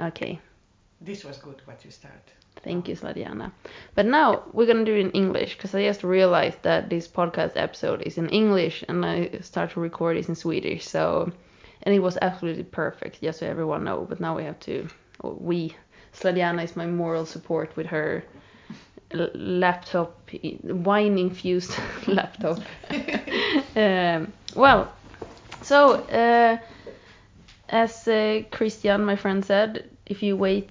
Okay. This was good what you started. Thank you, Sladiana. But now we're gonna do it in English because I just realized that this podcast episode is in English and I start to record it in Swedish. So, and it was absolutely perfect, just so everyone know. But now we have to. We, Sladiana is my moral support with her laptop, wine infused laptop. um, well, so uh, as uh, Christian, my friend, said, if you wait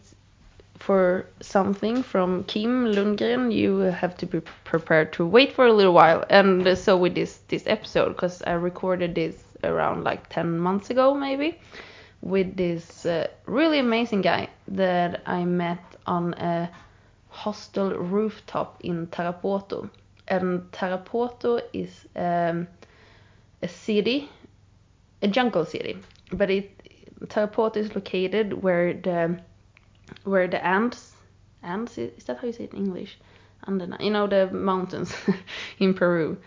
for something from Kim Lundgren, you have to be prepared to wait for a little while. And so with this this episode, because I recorded this around like 10 months ago, maybe, with this uh, really amazing guy that I met on a hostel rooftop in Tarapoto. And Tarapoto is um, a city, a jungle city, but it Tarapoto is located where the where the ants ants is that how you say it in English? Andana, you know the mountains in Peru,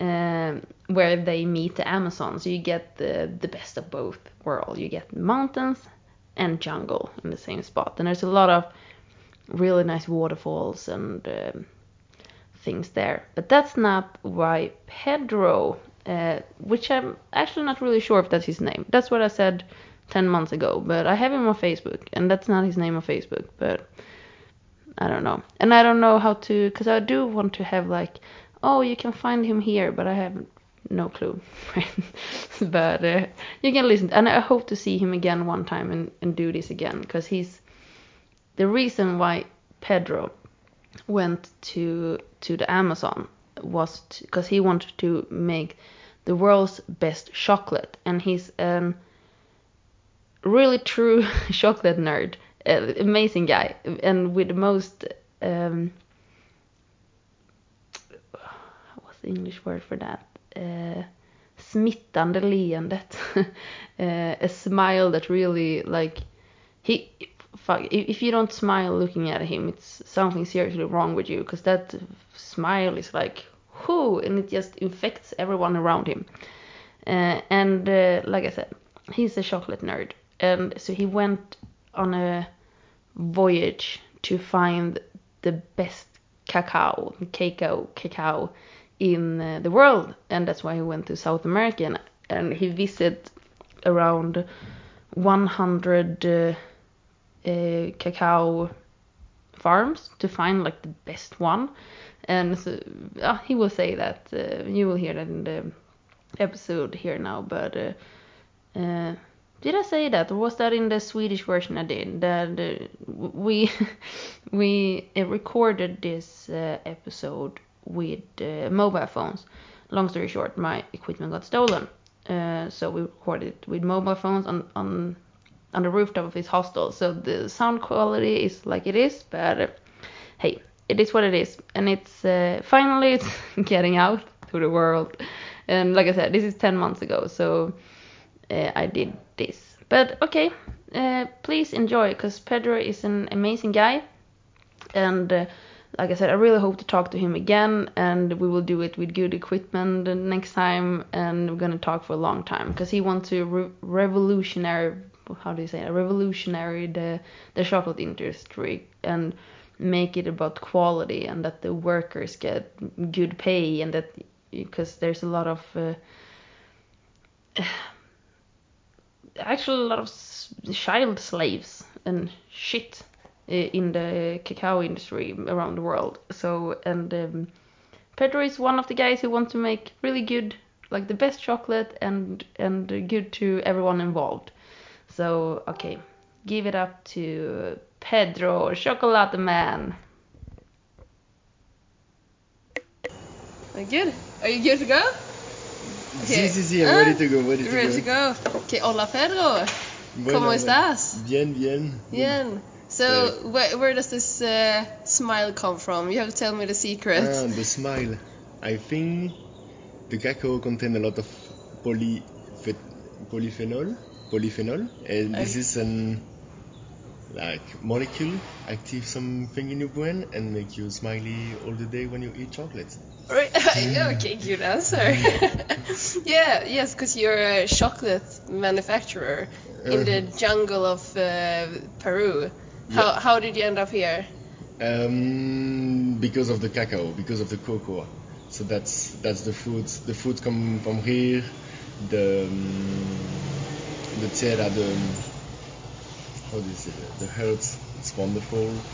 um, where they meet the Amazon. So you get the the best of both worlds. You get mountains and jungle in the same spot, and there's a lot of really nice waterfalls and um, things there. But that's not why Pedro, uh, which I'm actually not really sure if that's his name. That's what I said 10 months ago, but I have him on Facebook, and that's not his name on Facebook, but I don't know. And I don't know how to, because I do want to have like, oh, you can find him here, but I have no clue. but uh, you can listen, and I hope to see him again one time and, and do this again, because he's the reason why Pedro went to to the Amazon was because he wanted to make the world's best chocolate, and he's um really true chocolate nerd, uh, amazing guy, and with the most um, what's the English word for that? Uh, smittande leendet, uh, a smile that really like he. Fuck, if you don't smile looking at him, it's something seriously wrong with you because that smile is like, whoo, and it just infects everyone around him. Uh, and uh, like I said, he's a chocolate nerd and so he went on a voyage to find the best cacao, cacao, cacao in uh, the world, and that's why he went to South America. And, and he visited around 100 uh, uh, cacao farms to find like the best one. And so, uh, he will say that uh, you will hear that in the episode here now, but uh, did I say that, was that in the Swedish version I did? That uh, we we uh, recorded this uh, episode with uh, mobile phones. Long story short, my equipment got stolen, uh, so we recorded it with mobile phones on on on the rooftop of his hostel. So the sound quality is like it is, but uh, hey, it is what it is, and it's finally it's getting out to the world. And like I said, this is ten months ago, so I did this. But okay, uh, please enjoy because Pedro is an amazing guy, and uh, like I said, I really hope to talk to him again, and we will do it with good equipment next time, and we're gonna talk for a long time because he wants to re- revolutionary, how do you say, it? revolutionary the the chocolate industry and make it about quality and that the workers get good pay and that because there's a lot of uh, actually a lot of child slaves and shit in the cacao industry around the world. So and um, Pedro is one of the guys who want to make really good, like the best chocolate and and good to everyone involved. So okay, give it up to Pedro Chocolate Man. Good. Are you good to go? Okay. Sí, sí, sí, I'm ready to go, ready to ready go. to go. Okay, hola Pedro. Bueno, ¿Cómo estás? Bien, bien. Bien. So, where, where does this uh, smile come from? You have to tell me the secret. Ah, the smile. I think the cacao contains a lot of poly, polyphenol, polyphenol, and this is an like molecule active something in your brain and make you smiley all the day when you eat chocolate. Right. okay, good answer. yeah, yes, because you're a chocolate manufacturer in the jungle of uh, Peru. How, Yeah. how did you end up here? Um, because of the cacao, because of the cocoa. So that's that's the food. The food come from here. The um, the tierra, the how do you say that? The herbs. It's wonderful,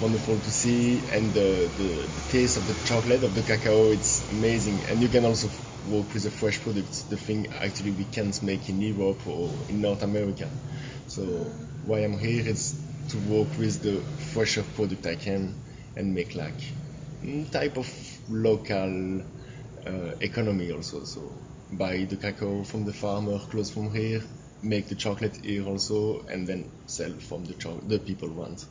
wonderful to see, and the, the the taste of the chocolate of the cacao. It's amazing, and you can also work with the fresh products. The thing actually we can't make in Europe or in North America. So why I'm here is to work with the fresher product I can and make like mm, type of local uh, economy also. So buy the cacao from the farmer close from here, make the chocolate here also, and then sell from the cho- the people want.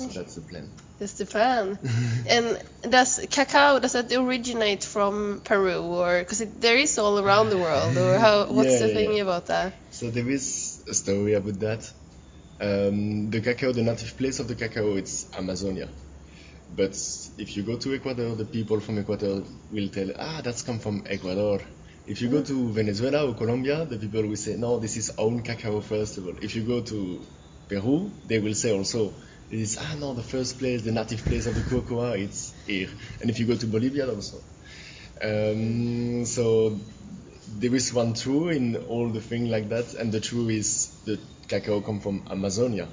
So that's the plan. That's the plan. and does cacao does that originate from Peru or because there is all around the world or how what's Yeah, the yeah, thing yeah. about that? So there is a story about that. Um, the cacao, the native place of the cacao, it's Amazonia. But if you go to Ecuador, the people from Ecuador will tell, ah, that's come from Ecuador. If you go to Venezuela or Colombia, the people will say, no, this is own cacao first of all. If you go to Peru, they will say also, is, ah, no, the first place, the native place of the cocoa, it's here. And if you go to Bolivia also. Um, so there is one true in all the thing like that, and the true is the cacao come from Amazonia,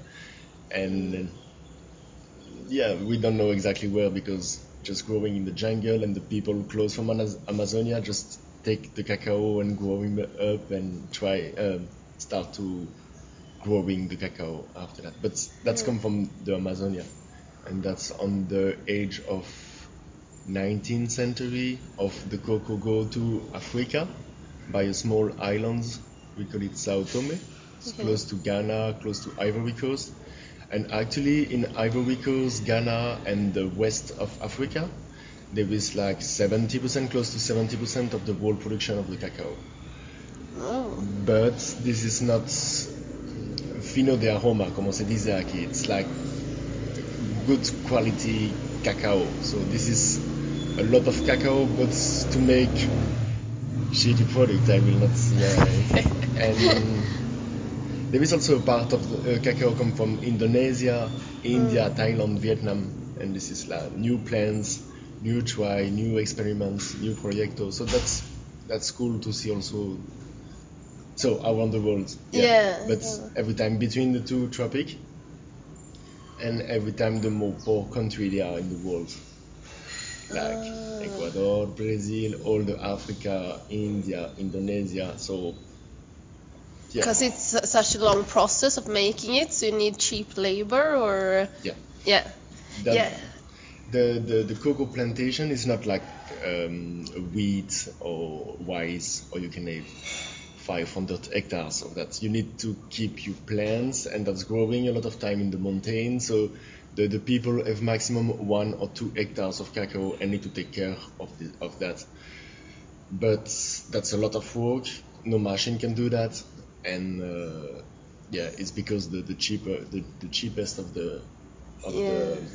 and uh, yeah, we don't know exactly where because just growing in the jungle and the people close from Amazonia just take the cacao and growing up and try um, start to growing the cacao after that. But that's come from the Amazonia, and that's on the age of 19th century of the cocoa go to Africa by a small island. We call it Sao Tome. It's Okay. close to Ghana, close to Ivory Coast. And actually, in Ivory Coast, Ghana, and the west of Africa, there is like 70%, close to 70% of the world production of the cacao. Oh, But this is not fino de aroma, como se dice aquí. It's like good quality cacao. So this is a lot of cacao, but to make shitty product, I will not. Yeah, and um, there is also a part of the uh, cacao come from Indonesia, India, mm. Thailand, Vietnam, and this is like new plants, new try, new experiments, new projectos. So that's that's cool to see also. So around the world, Yeah, But yeah. every time between the two tropics, and every time the more poor country they are in the world, like Ah. Ecuador, Brazil, all the Africa, India, Indonesia. So yeah, because it's such a long process of making it, so you need cheap labor or yeah. yeah, That- yeah, The, the, the cocoa plantation is not like um, wheat or rice, or you can have 500 hectares of that. You need to keep your plants, and that's growing a lot of time in the mountain. So the, the people have maximum one or two hectares of cacao and need to take care of, the, of that. But that's a lot of work. No machine can do that, and uh, yeah, it's because the, the cheaper the, the cheapest of the of Yeah. the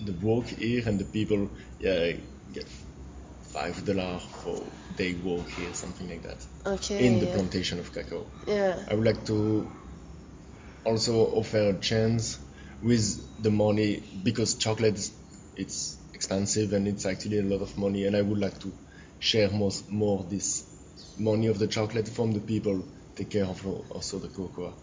the work here and the people yeah get five dollar for day work here something like that. Okay, in the plantation of cacao. yeah, I would like to also offer a chance with the money because chocolate it's expensive and it's actually a lot of money and I would like to share more, more this money of the chocolate from the people take care of also the cocoa.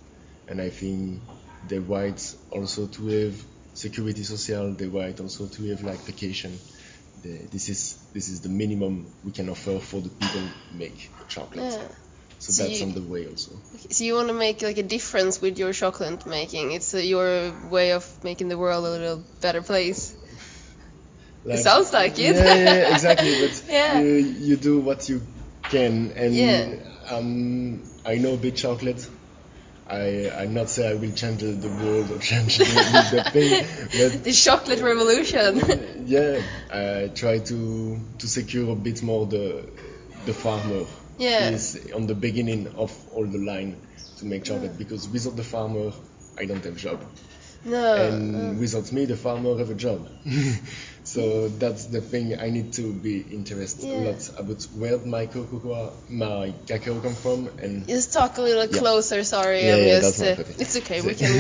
And I think the whites also to have security social the right also to have like vacation the, this is this is the minimum we can offer for the people who make chocolate yeah. so So that's you- on the way also So you want to make like a difference with your chocolate making? It's uh, your way of making the world a little better place. Like- sounds like it. Yeah, yeah, exactly. But Yeah. you, you do what you can, and um, I know big chocolate. I I'm not say I will change the, the world or change the, the thing, but The chocolate revolution. yeah, I try to to secure a bit more the the farmer. Yeah. Is on the beginning of all the line to make chocolate because without the farmer, I don't have job no. and uh, without me the farmer have a job So that's the thing I need to be interested Yeah. a lot about where my cocoa, my cacao come from, and Just talk a little Yeah. closer. Sorry, Yeah, I'm yeah, just. Uh, it's okay. We can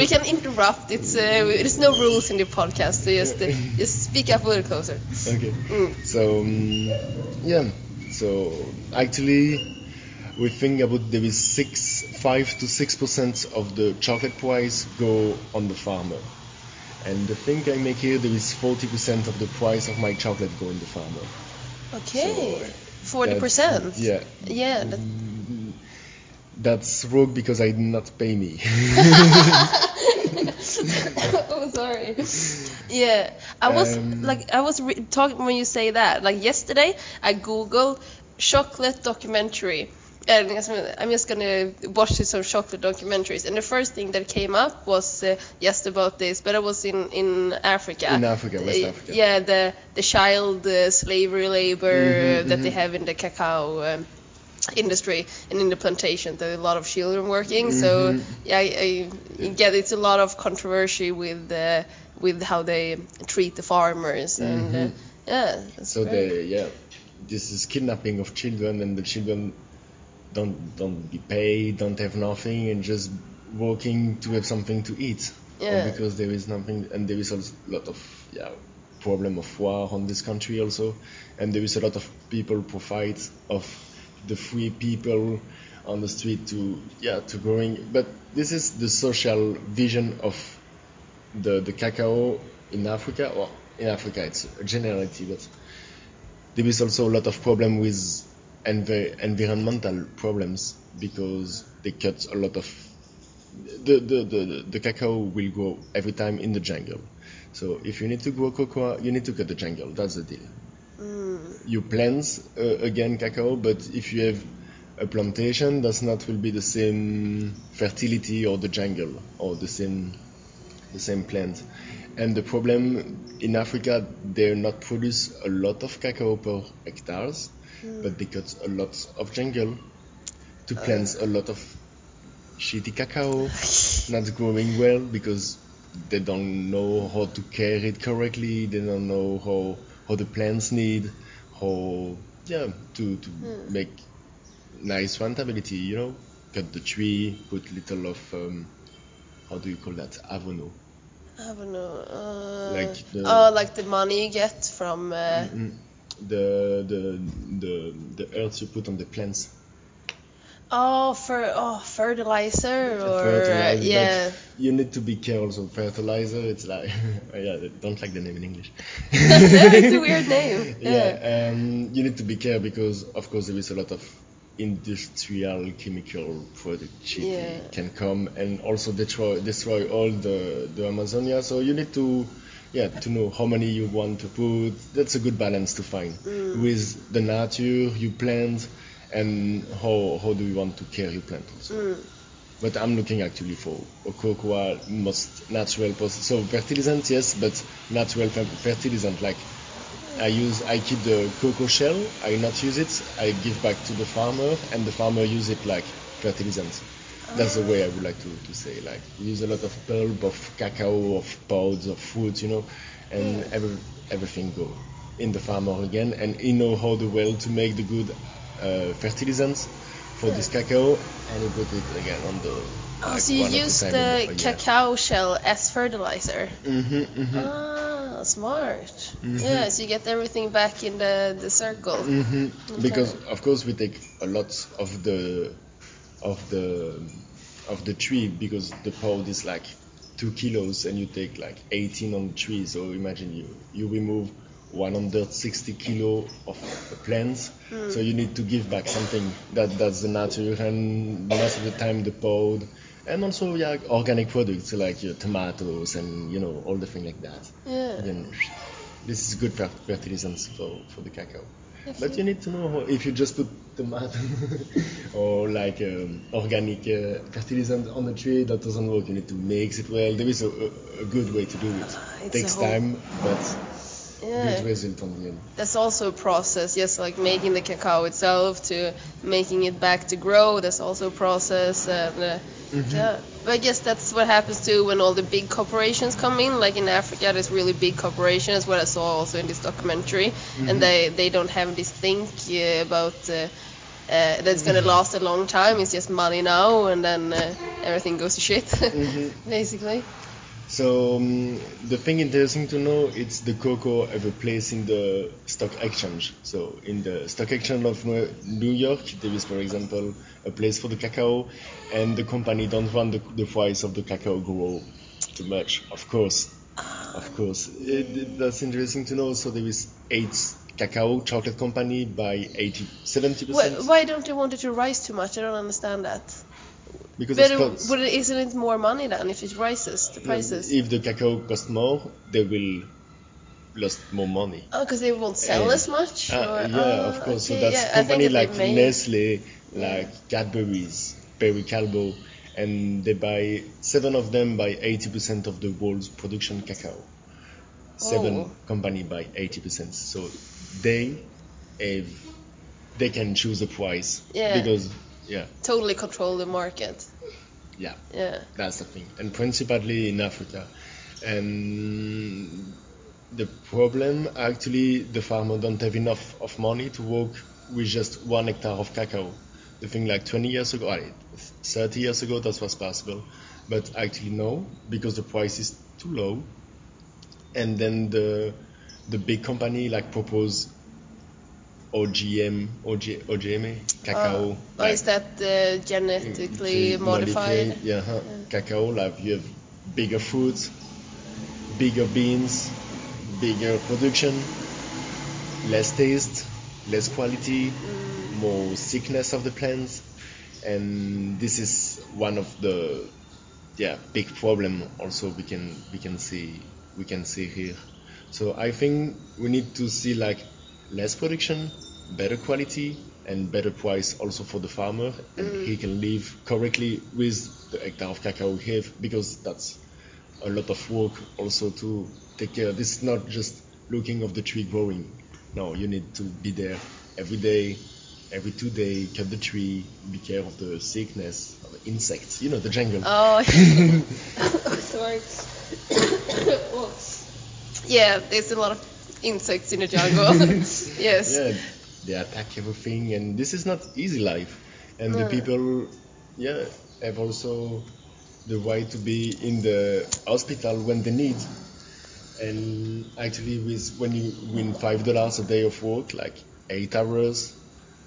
we can interrupt. It's uh, there's no rules in the podcast. So just uh, just speak up a little closer. okay. Mm. So um, yeah, so actually we think about there is six, five to six percent of the chocolate price go on the farmer, and the thing I make here there is forty percent of the price of my chocolate going to the farmer. Okay. So, Forty percent. That's- Yeah. Yeah. That, That's wrong because I did not pay me. oh, sorry. Yeah, I was Um, like, I was re- talking when you say that. Like yesterday, I googled chocolate documentary, and I'm just gonna watch some chocolate documentaries. And the first thing that came up was uh, just about this, but it was in in Africa. In Africa, West Uh, Africa. Yeah, the the child uh, slavery labor Mhm, that they mhm. have in the cacao. Um, industry and in the plantation there are a lot of children working so Mhm. yeah I, I get it's a lot of controversy with uh, with how they treat the farmers and uh, Mhm. yeah so great. they yeah, this is kidnapping of children, and the children don't don't be paid, don't have nothing, and just working to have something to eat. Or Yeah. because there is nothing, and there is a lot of yeah problem of war on this country also, and there is a lot of people profit of the free people on the street to yeah to growing. But this is the social vision of the the cacao in Africa, or in Africa it's a generality, but there is also a lot of problem with envi- environmental problems because they cut a lot of the, the, the, the cacao will grow every time in the jungle. So if you need to grow cocoa, you need to cut the jungle. That's the deal. You plant uh, again cacao, but if you have a plantation, that's not will be the same fertility or the jungle or the same the same plant. And the problem in Africa, they not produce a lot of cacao per hectares, but they cut a lot of jungle to plant a lot of shitty cacao, not growing well because they don't know how to care it correctly. They don't know how how the plants need, how yeah to to make nice rentability. You know, cut the tree, put little of um, how do you call that abono. I uh, Like the- oh like the money you get from uh, Mm, the the the the earth you put on the plants. oh for oh fertilizer or fertilizer, yeah you need to be careful. So fertilizer, it's like yeah, I don't like the name in English. it's a weird name yeah, yeah, um, you need to be careful because of course there is a lot of industrial chemical product Yeah. can come and also destroy destroy all the the Amazonia. So you need to yeah to know how many you want to put. That's a good balance to find mm. with the nature you plant and how how do you want to care your plant also. Mm. But I'm looking actually for a cocoa most natural possible. So fertilizant, yes, but natural fer- fertilizant. Like I use, I keep the cocoa shell. I not use it. I give back to the farmer, and the farmer use it like fertilizant. That's the way I would like to, to say. Like use a lot of pulp of cacao, of pods, of fruits, you know, and every, everything go in the farmer again, and he know how the well to make the good uh, fertilizants for this cacao, and he put it again on the. oh like, so you one at a use time the a year. cacao shell as fertilizer Mhm, mhm. ah smart yeah so you get everything back in the the circle hmm Because of course we take a lot of the of the of the tree because the pod is like two kilos and you take like 18 on the tree. So imagine you you remove 160 kilo of plants. Hmm. So you need to give back something. That that's the nature and most of the time the pod. And also, yeah, organic products like your tomatoes and you know all the things like that. Yeah. Then this is good fer- fertilizants for, for the cacao. But you need to know if you just put tomato or like um, organic uh, fertilizant on the tree, that doesn't work. You need to mix it well. There is a, a, a good way to do it. Ah, it's Takes whole- time, but Yeah. good result on the end. That's also a process, yes, like making the cacao itself to making it back to grow. That's also a process, and uh, Mm-hmm. yeah. But I guess that's what happens too when all the big corporations come in. Like in Africa, there's really big corporations. What I saw also in this documentary, Mm-hmm. and they they don't have this think uh, about. Uh, uh, that's gonna Mm-hmm. last a long time. It's just money now, and then uh, everything goes to shit, Mm-hmm. basically. So um, the thing interesting to know it's the cocoa have a place in the stock exchange. So in the stock exchange of New York, there is, for example, a place for the cacao, and the company don't want the, the price of the cacao grow too much. Of course, of course, it, that's interesting to know. So there is eight cacao chocolate company by 80, 70 Why, percent why don't they want it to rise too much? I don't understand that. Because But it, it, isn't it more money then if it rises the prices? If the cacao costs more, they will lose more money. Oh, because they won't sell as much. Uh, or, yeah, ah, of course. okay, so that's yeah, company like Nestle, like Cadbury's, Barry Callebaut, and they buy seven of them by 80% of the world's production cacao. Seven Oh. company by 80%. So they have, they can choose the price Yeah. because yeah, Totally control the market. yeah. Yeah. That's the thing, and principally in Africa. And the problem, actually, the farmer don't have enough of money to work with just one hectare of cacao. The thing like 20 years ago, I- 30 years ago, that was possible, but actually no, because the price is too low. And then the the big company like propose OGM, OG, OGM, cacao. Oh, like- is that uh, genetically Ge- modified? Yeah, huh. cacao. Like you have bigger fruits, bigger beans, bigger production, less taste, less quality, Mm. more sickness of the plants, and this is one of the yeah big problem. Also, we can we can see we can see here. So I think we need to see like less production, better quality, and better price also for the farmer, and mm. he can live correctly with the hectare of cacao he have because that's a lot of work also to take care. This is not just looking of the tree growing. No, you need to be there every day, every two day, cut the tree, be care of the sickness, of the insects. You know the jungle. Oh, sorry. Yeah, there's a lot of insects in the jungle. yes. yeah, they attack everything, and this is not easy life. And the people, yeah, have also the right to be in the hospital when they need. And actually, with when you win five dollars a day of work, like eight hours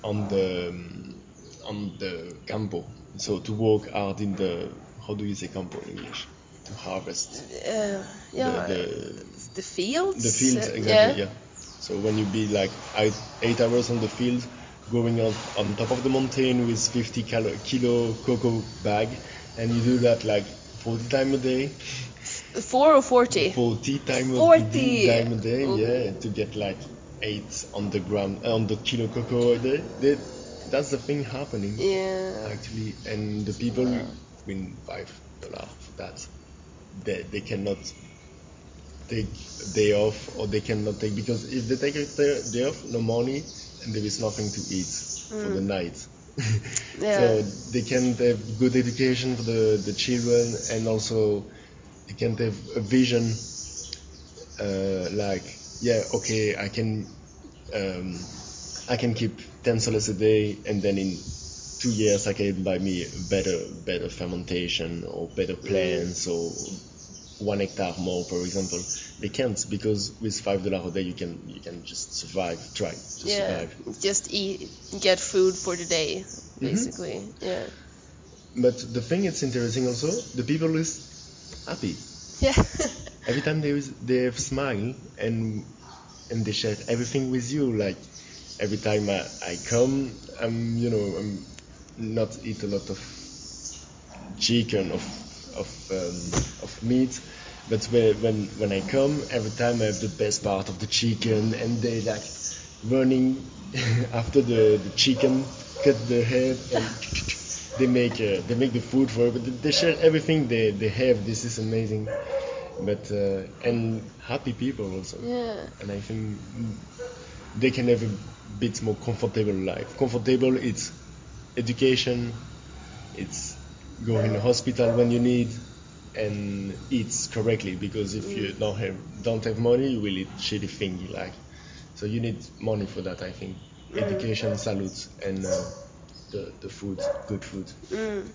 on the um, on the campo, so to work hard in the how do you say campo in English? To harvest Uh, yeah. the, the the fields. the fields uh, exactly yeah. so when you be like eight, eight hours on the field going on on top of the mountain with 50 kilo, kilo cocoa bag and you do that like 40 times a day Four or forty. 40 times 40. time a day Ooh. yeah to get like eight on the gram uh, on the kilo cocoa a day That- that's the thing happening Yeah. actually and the people win five dollars for that they, they cannot take day off or they cannot take because if they take a day off no money and there is nothing to eat for the night. Yeah. so they can't have good education for the, the children and also they can't have a vision uh, like yeah okay I can um, I can keep 10 soles a day and then in two years I can buy me better better fermentation or better plants or one hectare more for example they can't because with five dollars a day you can you can just survive try to yeah. survive Just eat, get food for the day, Mm-hmm. basically. Yeah. but the thing that's interesting also the people is happy Yeah. every time they is- they have smile and and they share everything with you like every time I, I come I'm you know I'm not eat a lot of chicken of of um, of meat but when, when when I come every time I have the best part of the chicken and they like running after the, the chicken cut the head and they make uh, they make the food for it but they share everything they, they have this is amazing but uh, and happy people also. Yeah. And I think they can have a bit more comfortable life. Comfortable, it's education, it's go in a hospital when you need, and eat correctly. Because if you don't have don't have money, you will eat shitty thing you like. So you need money for that. I think education, salute, and uh, the the food, good food. Mm.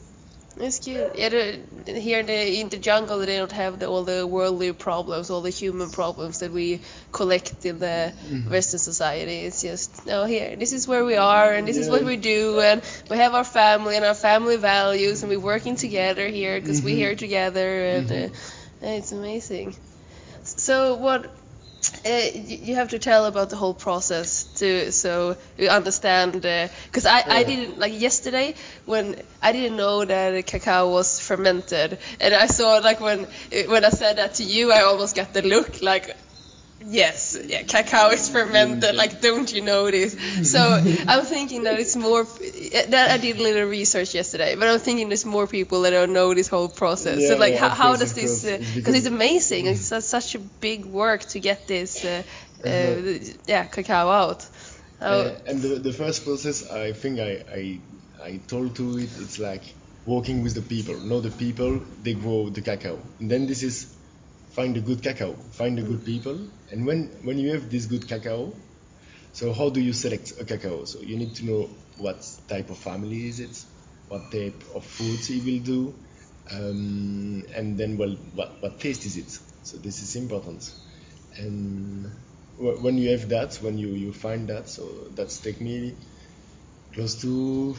It's cute. Yeah, uh, the, here the, in the jungle they don't have the, all the worldly problems, all the human problems that we collect in the mm-hmm. Western society. It's just no here. This is where we are, and this is what we do, and we have our family and our family values, and we're working together here because we're mm-hmm. here together, and mm-hmm. uh, it's amazing. So what? Uh, you have to tell about the whole process to so you understand because I, I Yeah. didn't like yesterday when I didn't know that cacao was fermented and I saw like when when I said that to you I almost got the look like yes yeah cacao is fermented like don't you know this? So I'm thinking that it's more that I did a little research yesterday but I'm thinking there's more people that don't know this whole process. So like yeah, how, how does this because Because- it's amazing. It's su- such a big work to get this uh, uh, Uh-huh. yeah cacao out. Uh, and the, the first process, I think I, I, I told to it, it's like working with the people. Know the people, they grow the cacao. And then this is find a good cacao, find a good people. And when, when you have this good cacao, so how do you select a cacao? So you need to know what type of family is it, what type of foods he will do, um, and then well, what, what taste is it? So this is important. And wh- when you have that, when you, you find that, so that's take me close to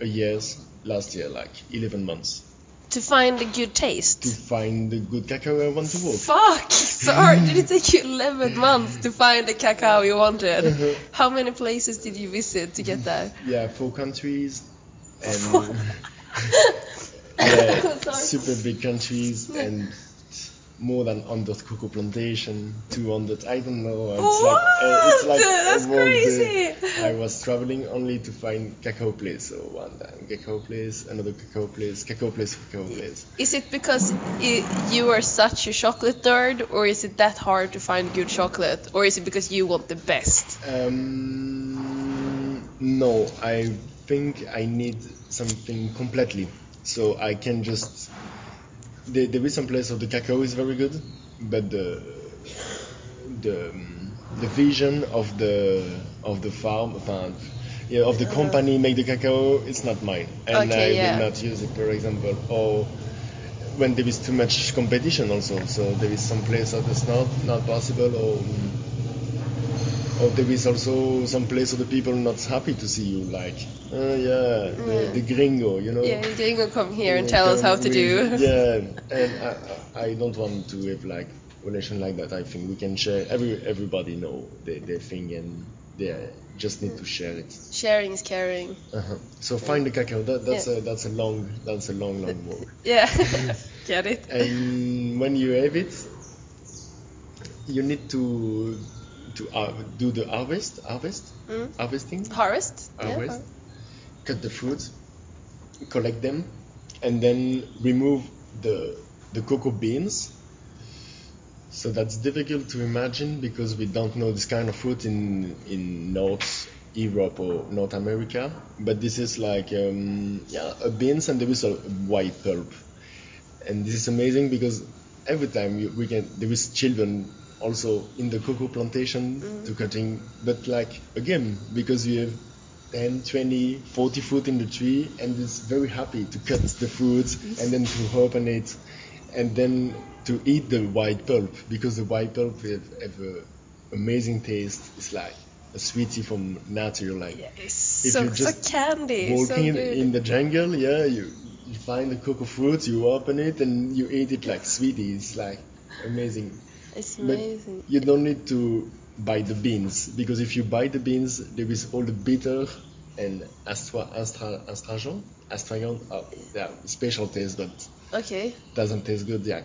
a year's last year, like 11 months, to find a good taste. to find the good cacao I want to work. Fuck! Sorry, did it take you 11 months to find the cacao you wanted? Uh-huh. How many places did you visit to get that? Yeah, four countries and Four. yeah, super big countries and more than 100 cocoa plantation, 200, I don't know. It's like, uh, it's What? like That's crazy. I was traveling only to find cacao place. So one time cacao place, another cacao place, cacao place, cacao place. Is it because i you are such a chocolate nerd, or is it that hard to find good chocolate, or is it because you want the best? Um, no, I think I need something completely. So I can just. There, there is some place of the cacao is very good, but the the the vision of the of the farm, enfin, yeah, of the company make the cacao, it's not mine, and Uh-huh. Okay, I yeah. will not use it, for example, or when there is too much competition also. So there is some place that is not not possible, or or there is also some place where the people are not happy to see you, like, uh, yeah, the, the gringo, you know. Yeah, you're gonna come here and tell us how to do. Yeah, and I, I I don't want to have like relation like that. I think we can share. Every everybody know their, their thing, and they just need to share it. Sharing is caring. Uh-huh. So find the cacao. That, that's Yeah. a that's a long that's a long long walk. Yeah, get it? and when you have it, you need to to uh, do the harvest harvest Mm. harvesting Harvest? Yeah. harvest, cut the fruits, collect them, and then remove the the cocoa beans. So that's difficult to imagine because we don't know this kind of fruit in in North Europe or North America. But this is like um, yeah, a beans and there is a white pulp, and this is amazing because every time you, we can there is children also in the cocoa plantation to mm. cutting, but like again because you have 10, 20, 40 fruit in the tree and it's very happy to cut the fruit and then to open it and then to eat the white pulp because the white pulp have, have a amazing taste. It's like a sweetie from nature, like Yeah, it's If so, you so just candy. So walking in, good. in the jungle, yeah, you, you find the cocoa fruit, you open it and you eat it like sweetie. It's like amazing. It's But you don't need to buy the beans because if you buy the beans, there is all the bitter and astra, astra, astragen, oh, uh, yeah, special taste, but Okay. doesn't taste good. Yeah,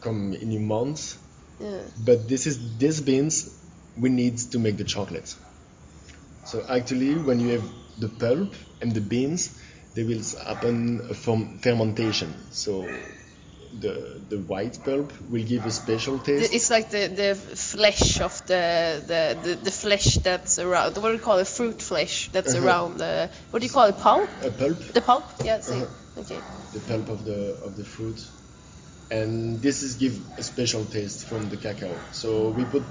come in a month. Yeah. But this is these beans we need to make the chocolate. So actually, when you have the pulp and the beans, there will happen ferm- fermentation. So the the white pulp will give a special taste. It's like the, the flesh of the, the, the, the flesh that's around. What do you call it? Fruit flesh that's Uh-huh. around the. What do you call it? Pulp? a pulp, The pulp? Yeah, see. Uh-huh. Okay. the pulp of the of the fruit, and this is give a special taste from the cacao. So we put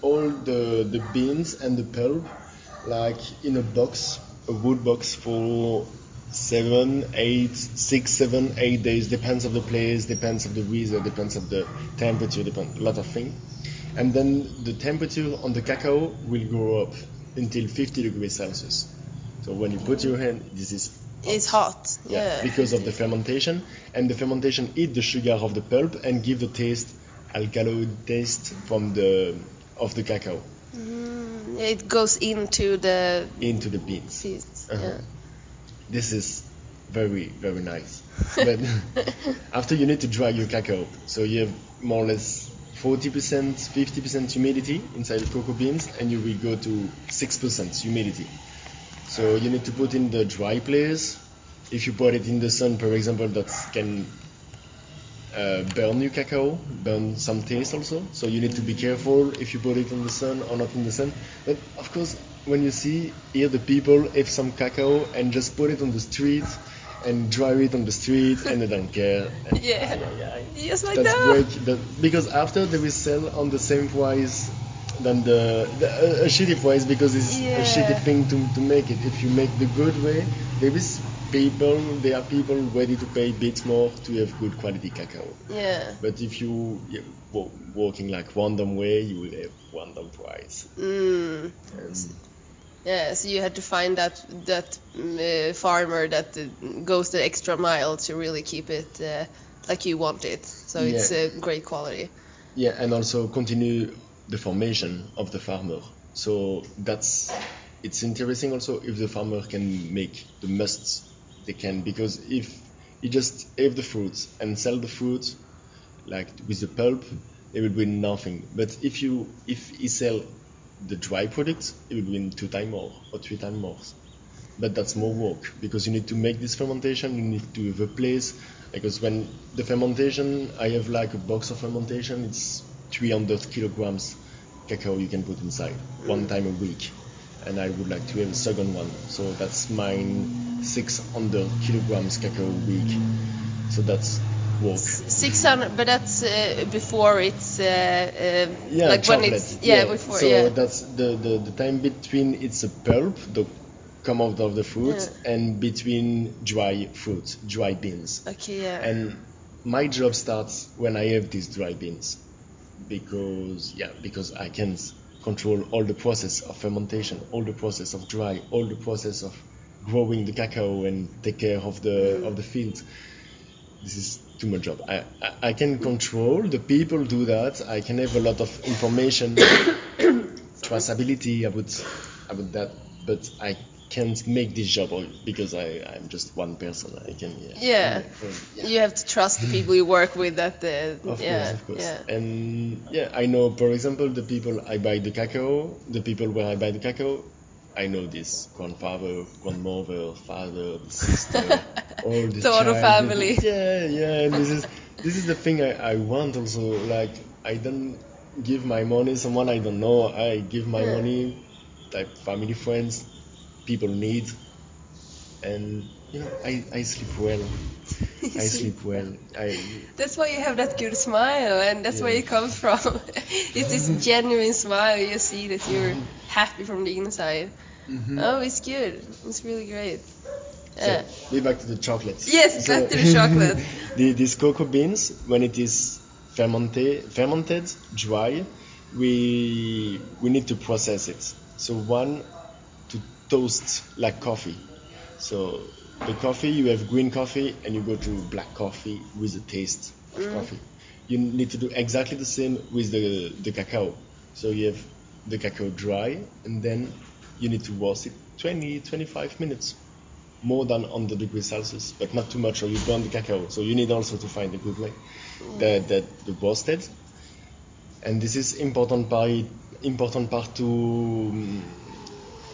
all the the beans and the pulp like in a box, a wood box for seven, eight, six, seven, eight days. Depends of the place, depends of the weather, depends of the temperature, depends a lot of things. And then the temperature on the cacao will go up until 50 degrees Celsius. So when you put your hand, this is It's hot. yeah, Yeah. because of the fermentation, and the fermentation eat the sugar of the pulp and give the taste, alkaloid taste from the of the cacao Mm, it goes into the into the beans. seeds. Uh-huh. Yeah. This is very very nice. But after you need to dry your cacao, so you have more or less 40%, 50% humidity inside the cocoa beans, and you will go to 6% humidity. So you need to put in the dry place. If you put it in the sun, for example, that can uh, burn your cacao, burn some taste also. So you need to be careful if you put it in the sun or not in the sun. But of course, when you see here the people have some cacao and just put it on the street and drive it on the street and they don't care. Yeah. yeah, yeah. Just like That's that. break the, because after they will sell on the same price than the, the a, a shitty price because it's Yeah. a shitty thing to, to make it. If you make the good way, there is people there are people ready to pay bits more to have good quality cacao. Yeah. But if you yeah, wo- working like random way, you will have random price. Mm. And Yeah, so you had to find that that uh, farmer that uh, goes the extra mile to really keep it uh, like you want it. So it's Yeah. uh, great quality. Yeah, and also continue the formation of the farmer. So that's it's interesting also if the farmer can make the musts they can because if you just have the fruits and sell the fruit like with the pulp, they will be nothing. But if you if he sell the dry products, he will win two times more or three times more. But that's more work because you need to make this fermentation. You need to have a place because when the fermentation, I have like a box of fermentation. It's 300 kilograms cacao you can put inside one time a week, and I would like to have a second one. So that's mine 600 kilograms cacao a week. So that's work. 600, but that's uh, before it's uh, uh, Yeah, like chocolate. when it's yeah, before so yeah. that's the, the, the time between it's a pulp, the come out of the fruit, Yeah. and between dry fruit, dry beans. Okay, yeah. And my job starts when I have these dry beans, because yeah, because I can control all the process of fermentation, all the process of dry, all the process of growing the cacao and take care of the of the field. This is too much job. I, I, I can control the people do that. I can have a lot of information, traceability about about that, but I can't make this job because I I'm just one person. I can yeah. Yeah. yeah. You have to trust the people you work with. That uh, Of yeah, course, of course. yeah. And yeah, I know, for example, the people I buy the cacao, the people where I buy the cacao, I know this grandfather, grandmother, father, sister, all the child. family. Yeah, yeah. And this is this is the thing I, I want also. Like I don't give my money to someone I don't know. I give my Yeah. money like family, friends, people need. And you know, I, I sleep well. I sleep well. I That's why you have that good smile, and that's where it comes from. it's this genuine smile. You see that you're mm-hmm. Happy from the inside. Oh, it's good. It's really great. So, Uh, be back to the chocolate. Yes, back to the chocolate. the, these cocoa beans, when it is fermented, fermented, dry, we we need to process it. So one, to toast like coffee. So the coffee, you have green coffee, and you go to black coffee with the taste of coffee. You need to do exactly the same with the the cacao. So you have the cacao dry, and then you need to wash it 20, 25 minutes more than 100 degrees Celsius, but not too much, or you burn the cacao. So you need also to find a good way that that the roasted. And this is important part important part to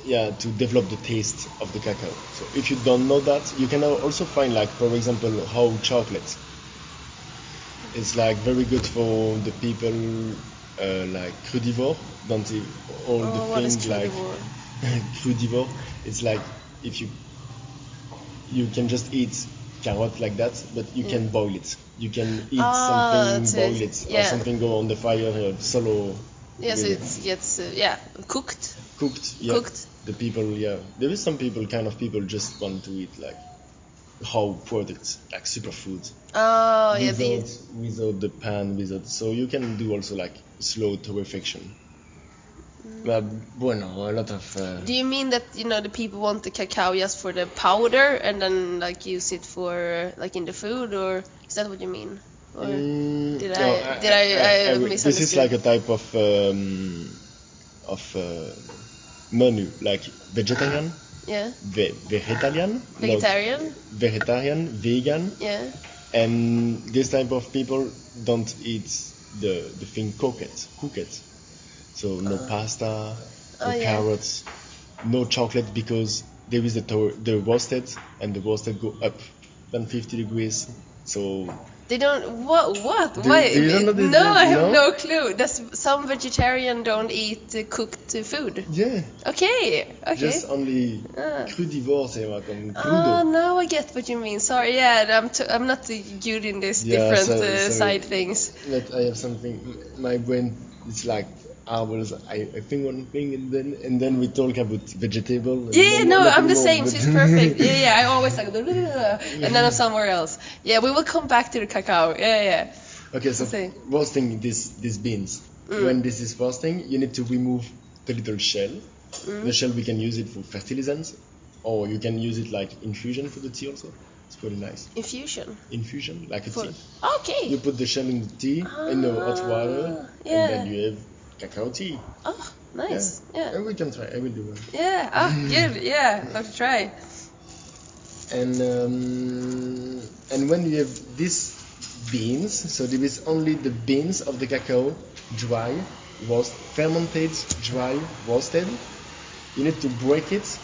yeah to develop the taste of the cacao. So if you don't know that, you can also find like for example how chocolate. It's like very good for the people uh, like crudivore, don't eat all oh, the things like crudivore? It's like if you you can just eat carrot like that, but you can boil it. You can eat Ah, something, boil it, or something go on the fire uh, solo. Yeah, so with it. it gets uh, yeah cooked. cooked. Yeah. Cooked. The people, yeah. There is some people, kind of people, just want to eat like raw products, like superfood, Oh yeah, without the, without the pan, without. So you can do also like slow torrefaction. Mm. But bueno, a lot of. Uh, Do you mean that you know the people want the cacao just for the powder and then like use it for like in the food, or is that what you mean? Or Mm, Did no, I- did I- This is like a type of um, of uh, menu, like vegetarian, yeah, ve- vegetarian, no, vegetarian? vegetarian, vegan, Yeah. and this type of people don't eat the the thing cooked, cooked. So no uh, pasta, oh, no Oh, yeah. carrots, no chocolate because there is the to- the roasted and the roasted go up than 50 degrees. So They don't. What? What? Do- Why? do you know this- no, I have no? no clue. Does some vegetarian don't eat uh, cooked food? yeah, Okay. Okay. just only Ah. crudivore, c'est moi, comme Oh, crudo. now I get what you mean. Sorry, yeah, I'm t- I'm not good in this Yeah, different so- uh, so- side things. But I have something. My brain is like hours. I, I think one thing and then and then we talk about vegetable. Yeah, no, I'm the same. She's perfect. Yeah, yeah. I always like, and then I'm somewhere else. Yeah, we will come back to the cacao. Yeah, yeah. Okay, so roasting this these beans. Mm. When this is roasting, you need to remove the little shell. Mm. The shell we can use it for fertilizants, or you can use it like infusion for the tea also. It's pretty nice. Infusion. Infusion, like a For tea. okay. You put the shell in the tea, in the hot water, Ah, yeah. and then you have cacao tea. Oh, nice. Yeah. And we can try. I will do one. Yeah. Ah, good. Yeah. Have to try. And um, and when you have these beans, so there is only the beans of the cacao, dry, roast, fermented, dry, roasted. You need to break it,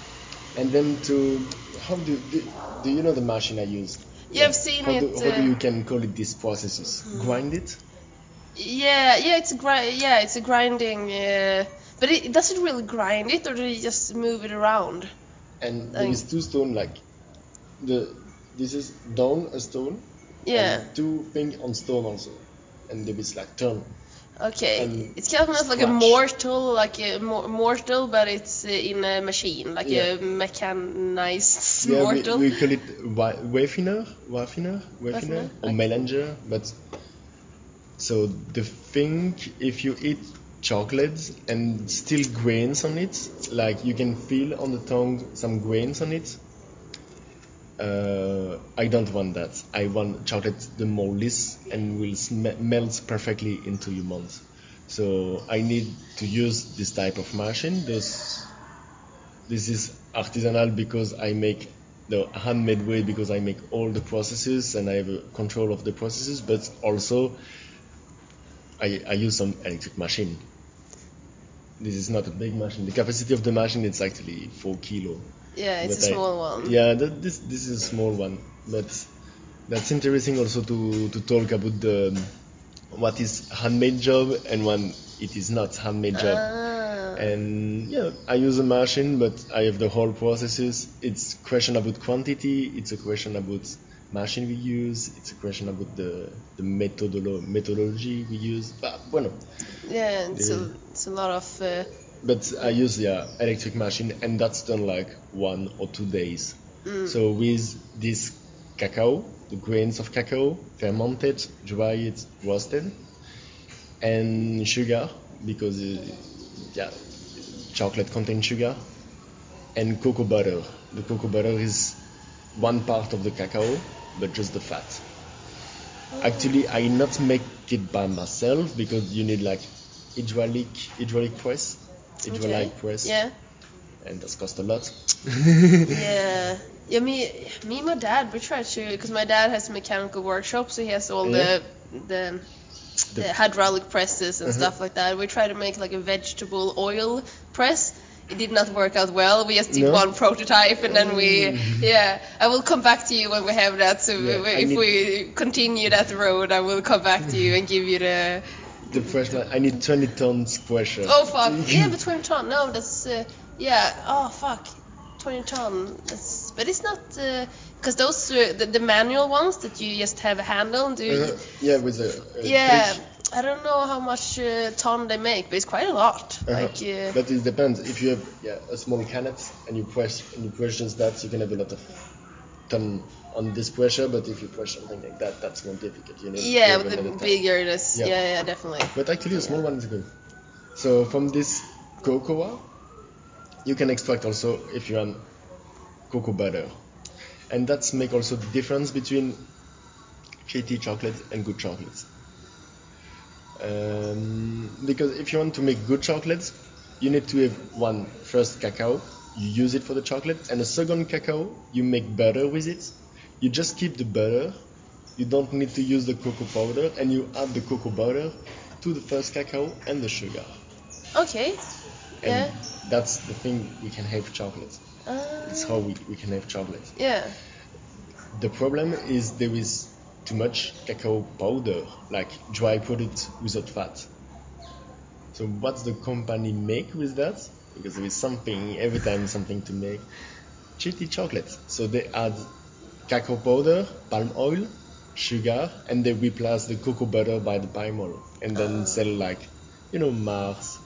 and then to how do do, do you know the machine I use? Yeah, I've seen how it, Do, how uh, do you can call it these processes? Grind it. Yeah, yeah. It's a gri- Yeah, it's a grinding. Uh, but it, does it really grind it, or do you just move it around? and there Like- is two stone like the this is down a stone Yeah. two thing on stone also and there is like turn Okay. and It's kind of like a scratch. mortal, like a mo- mortal, but it's uh, in a machine, like Yeah. a mechanized yeah we, mortal. we call it wa- wafiner wafiner Wafiner, wafiner or okay. melanger but so the thing if you eat chocolate and still grains on it like you can feel on the tongue some grains on it uh, I don't want that. I want chocolate the lisse and will sm- melt perfectly into your mouth. So I need to use this type of machine. This this is artisanal because I make the handmade way because I make all the processes and I have control of the processes, but also I, I use some electric machine. This is not a big machine. The capacity of the machine is actually four kilo. yeah, it's But a I- small one. Yeah, that, this this is a small one, but that's interesting also to to talk about the what is handmade job and when it is not handmade job. Ah. And yeah, I use a machine, but I have the whole processes. It's question about quantity. It's a question about machine we use. It's a question about the the methodolo- methodology we use. But bueno, Yeah, it's a, it's a lot of. Uh, but I use yeah electric machine, and that's done like one or two days. So with this cacao, the grains of cacao, fermented, dried, roasted, and sugar because uh, yeah, chocolate contains sugar, and cocoa butter. The cocoa butter is one part of the cacao, but just the fat. Actually, I not make it by myself because you need like hydraulic hydraulic press, hydraulic okay. press, Yeah. and that's cost a lot. Yeah. Yeah, me, me and my dad, we try to, because my dad has a mechanical workshop, so he has all Yeah. the, the, the hydraulic presses and Mhm. stuff like that. We try to make like a vegetable oil press. It did not work out well. We just did No? one prototype and then we, Mm. yeah. I will come back to you when we have that. So Yeah, we- if we continue that road, I will come back to you and give you the. The pressure, I need 20 tons pressure. Oh fuck! Yeah, but 20 ton. No, that's uh, yeah. Oh fuck, 20 ton. That's but it's not because those uh, the, the manual ones that you just have a handle. And do Uh, yeah, with a, a yeah. click. I don't know how much uh, ton they make, but it's quite a lot. Uh-huh. Like uh, But it depends. If you have yeah, a small cannet and you press and you press just that, you can have a lot of ton on this pressure. But if you press something like that, that's more difficult. You to yeah, with the bigger, yeah. Yeah. yeah, definitely. But actually, a small one is good. So from this cocoa, you can extract also if you want cocoa butter, and that's make also the difference between shitty chocolate and good chocolates. Um, because if you want to make good chocolates, you need to have one first cacao, you use it for the chocolate, and a second cacao, you make butter with it. You just keep the butter. You don't need to use the cocoa powder, and you add the cocoa butter to the first cacao and the sugar. Okay. And Yeah. that's the thing we can have chocolate. Uh, It's how we, we can have chocolate. yeah. The problem is there is too much cacao powder, like dry product without fat. So what's the company make with that? Because there is something every time something to make. Shitty chocolate. So they add cacao powder, palm oil, sugar, and they replace the cocoa butter by the palm oil, and then ah. sell like, you know, Mars,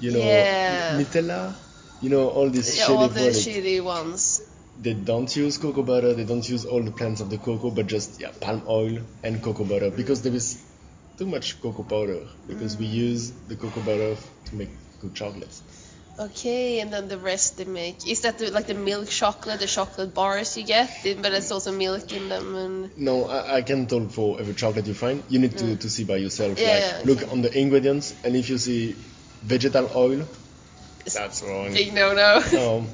you know, Yeah. Nutella, you know, all these Yeah, shitty all the products shitty ones. They don't use cocoa butter, they don't use all the plants of the cocoa, but just yeah, palm oil and cocoa butter because there is too much cocoa powder because we mm. use the cocoa butter to make good chocolates. Okay, and then the rest they make. Is that the, like the milk chocolate, the chocolate bars you get? But there's also milk in them and. No, I, I can talk for every chocolate you find. You need to, mm. to see by yourself. Yeah, like yeah, look on the ingredients, and if you see vegetal oil, that's wrong. Big no no. no.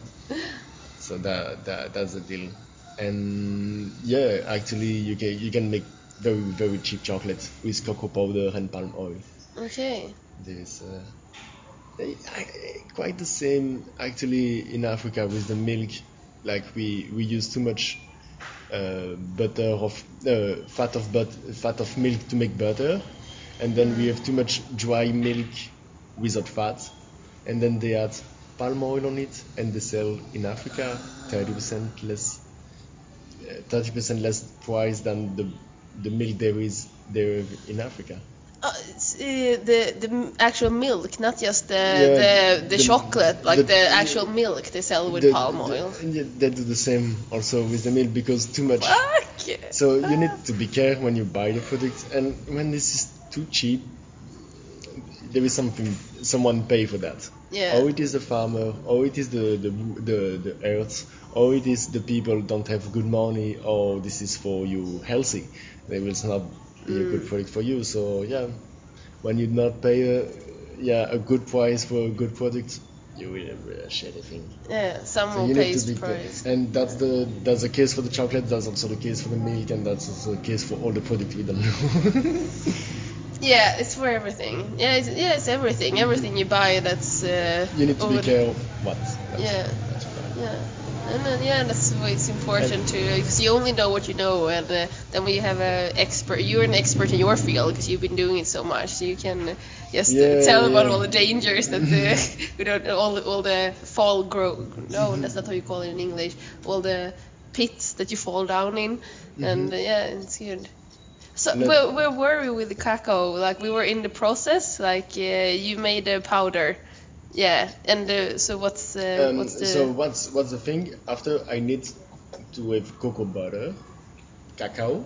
So that, that that's the deal. And yeah, actually you can you can make very very cheap chocolate with cocoa powder and palm oil. okay. There's uh, quite the same actually in Africa with the milk. Like we we use too much uh, butter of uh, fat of but fat of milk to make butter, and then we have too much dry milk without fat, and then they add palm oil on it, and they sell in Africa 30% less, uh, 30% less price than the the milk there is there in Africa. Uh, uh, the the actual milk, not just the Yeah, the, the, the- chocolate, like the- the, actual milk they sell with The- palm oil. yeah, they do the same also with the milk because too much. Fuck. So you need to be careful when you buy the product, and when this is too cheap, there is something someone pay for that. Yeah. Or it is the farmer, or it is the the the, the earth, or it is the people don't have good money, or this is for you healthy. They will not be a Mm. good product for you. So yeah, when you not pay a yeah a good price for a good product, you will have a shitty thing. Yeah, So someone need pays to be the price. and that's the that's the case for the chocolate. That's also the case for the milk, and that's also the case for all the products we don't know. Yeah, it's for everything. Yeah, it's, yeah, it's everything. Everything you buy, that's. Uh, you need to be careful what. That's, Yeah. That's. Yeah, and then, yeah, that's why it's important to because you only know what you know, and uh, then we have a expert. You're an expert in your field because you've been doing it so much, so you can just uh, Yeah, tell about yeah. all the dangers that the we don't all the, all the fall grow. No, that's not how you call it in English. All the pits that you fall down in, and uh, yeah, it's good. So where, where were we with the cacao? Like we were in the process. Like uh, you made a powder. Yeah, and uh, so what's uh, Um, what's the so what's what's the thing? After I need to have cocoa butter, cacao,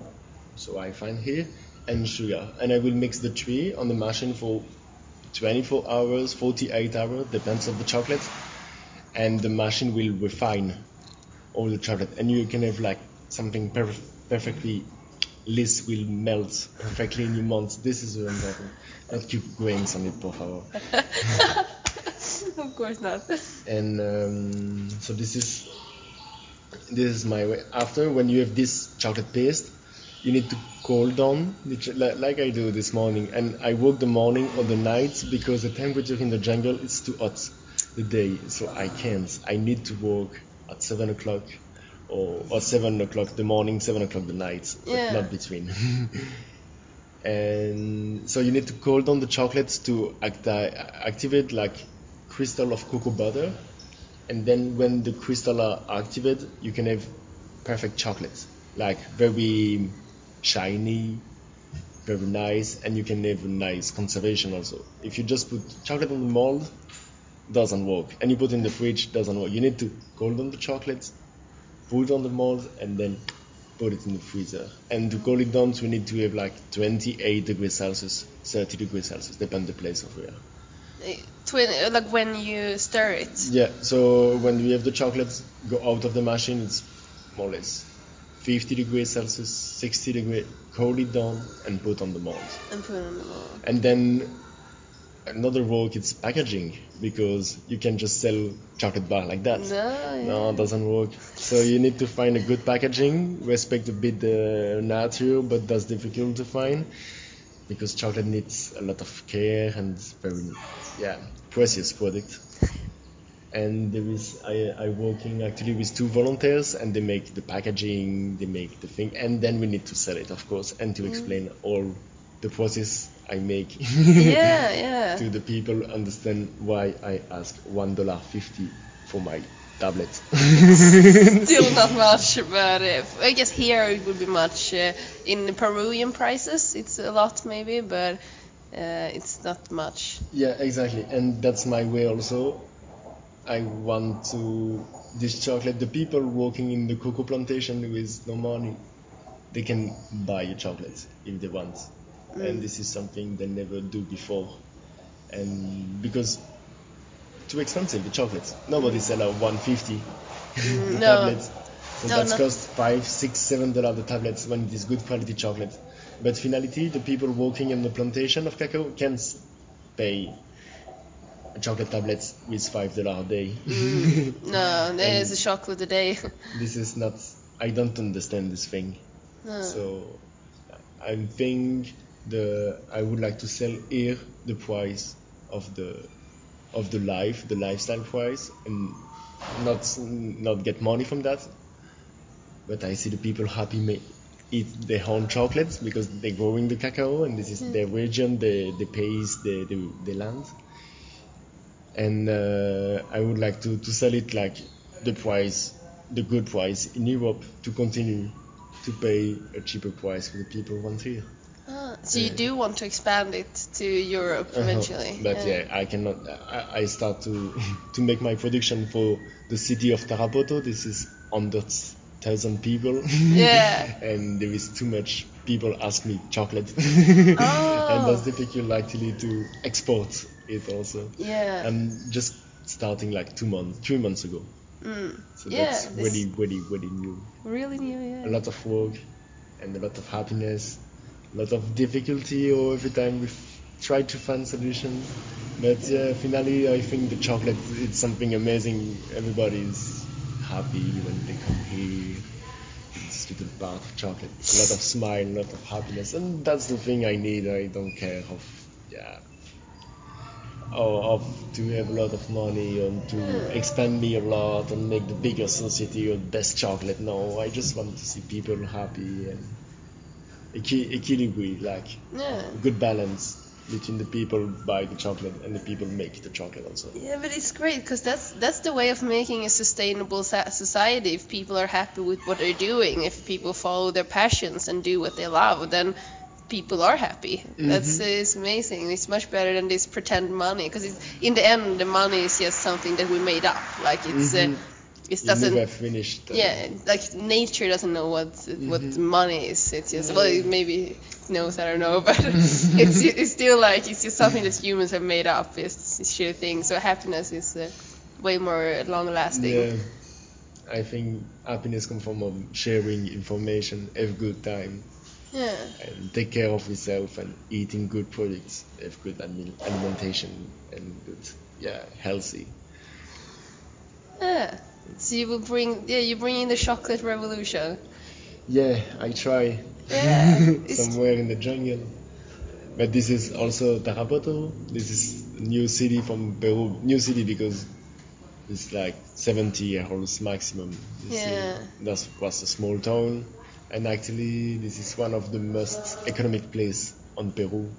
so I find here, and sugar, and I will mix the three on the machine for 24 hours, 48 hours, depends on the chocolate, and the machine will refine all the chocolate, and you can have like something perf- perfectly list will melt perfectly in your mouth. This is very important. Not keep grains on it, por favor. of course not. and um, so this is this is my way after when you have this chocolate paste you need to cool down like I do this morning and I work the morning or the night because the temperature in the jungle is too hot the day, so I can't. I need to work at seven o'clock or, or seven o'clock the morning, seven o'clock the night, Yeah. but not between. and so you need to cool down the chocolates to acti- activate like crystal of cocoa butter, and then when the crystal are activated, you can have perfect chocolates, like very shiny, very nice, and you can have a nice conservation also. If you just put chocolate on the mold, doesn't work, and you put in the fridge, doesn't work. You need to cool down the chocolate, put on the mold, and then put it in the freezer. And to cool it down, we need to have like 28 degrees Celsius, 30 degrees Celsius, depend the place of where. Like when you stir it. Yeah, so when we have the chocolates go out of the machine, it's more or less 50 degrees Celsius, 60 degrees, cool it down and put on the mold. And put on the mold. And then another work is packaging because you can just sell chocolate bar like that. No, yeah. No, it doesn't work. So you need to find a good packaging, respect a bit the nature, but that's difficult to find because chocolate needs a lot of care and it's very, yeah, precious product. And there is I I working actually with two volunteers and they make the packaging, they make the thing, and then we need to sell it, of course, and to mm. explain all the process I make. Yeah, yeah. to the people understand why I ask one dollar fifty for my tablet. Still not much, but uh, I guess here it would be much. Uh, in the Peruvian prices, it's a lot maybe, but uh, it's not much. yeah, exactly, and that's my way also. I want to this chocolate. The people working in the cocoa plantation with no money, they can buy a chocolate if they want, and mm. this is something they never do before, and because too expensive the chocolates. Nobody sell a 150 mm, the no. tablets. So No, that's no. cost five, six, seven dollar the tablets when it is good quality chocolate. But finality, the people working in the plantation of cacao can pay a chocolate tablets with five dollar a day. Mm. No, there's a chocolate a day. this is not. I don't understand this thing. No. So I think the I would like to sell here the price of the of the life, the lifestyle price, and not not get money from that. But I see the people happy ma- eat their own chocolates because they're growing the cacao and this is their region, the the pays, the the, the land. And uh, I would like to, to sell it like the price, the good price in Europe to continue to pay a cheaper price for the people who want here. So you do want to expand it to Europe Uh-huh. eventually? But yeah, I cannot. I, I start to to make my production for the city of Tarapoto. This is hundred thousand people. Yeah. and there is too much people ask me chocolate. Oh. and that's difficult actually to export it also. Yeah. I'm just starting like two months, three months ago. Mm. So Yeah, that's really, really, really new. Really new, yeah. A lot of work and a lot of happiness, lot of difficulty or every time we try to find solutions. But yeah, finally I think the chocolate it's something amazing. Everybody is happy when they come here. It's little bar of chocolate. A lot of smile, a lot of happiness, and that's the thing I need. I don't care of yeah. Or of to have a lot of money and to expand me a lot and make the bigger society or best chocolate. No, I just want to see people happy and equi- equilibrate, like Yeah. good balance between the people buy the chocolate and the people make the chocolate also. Yeah, but it's great because that's that's the way of making a sustainable society. If people are happy with what they're doing, if people follow their passions and do what they love, then people are happy. That's uh, it's amazing. It's much better than this pretend money because in the end, the money is just something that we made up. Like it's Mhm. uh, it doesn't. never finished. Yeah, like nature doesn't know what what money is. It's just well, it maybe it knows. I don't know, but it's it's still like it's just something that humans have made up. It's, it's sheer thing. So happiness is uh, way more long lasting. Yeah, I think happiness comes from um, sharing information, have good time, Yeah. and take care of yourself and eating good products, have good alimentation and good, yeah, healthy. Yeah. So you will bring yeah you bring in the chocolate revolution. Yeah, I try Yeah. Somewhere in the jungle. But this is also Tarapoto. This is a new city from Peru. New city because it's like 70 years maximum. Yeah. That was a small town, and actually this is one of the most economic place on Peru.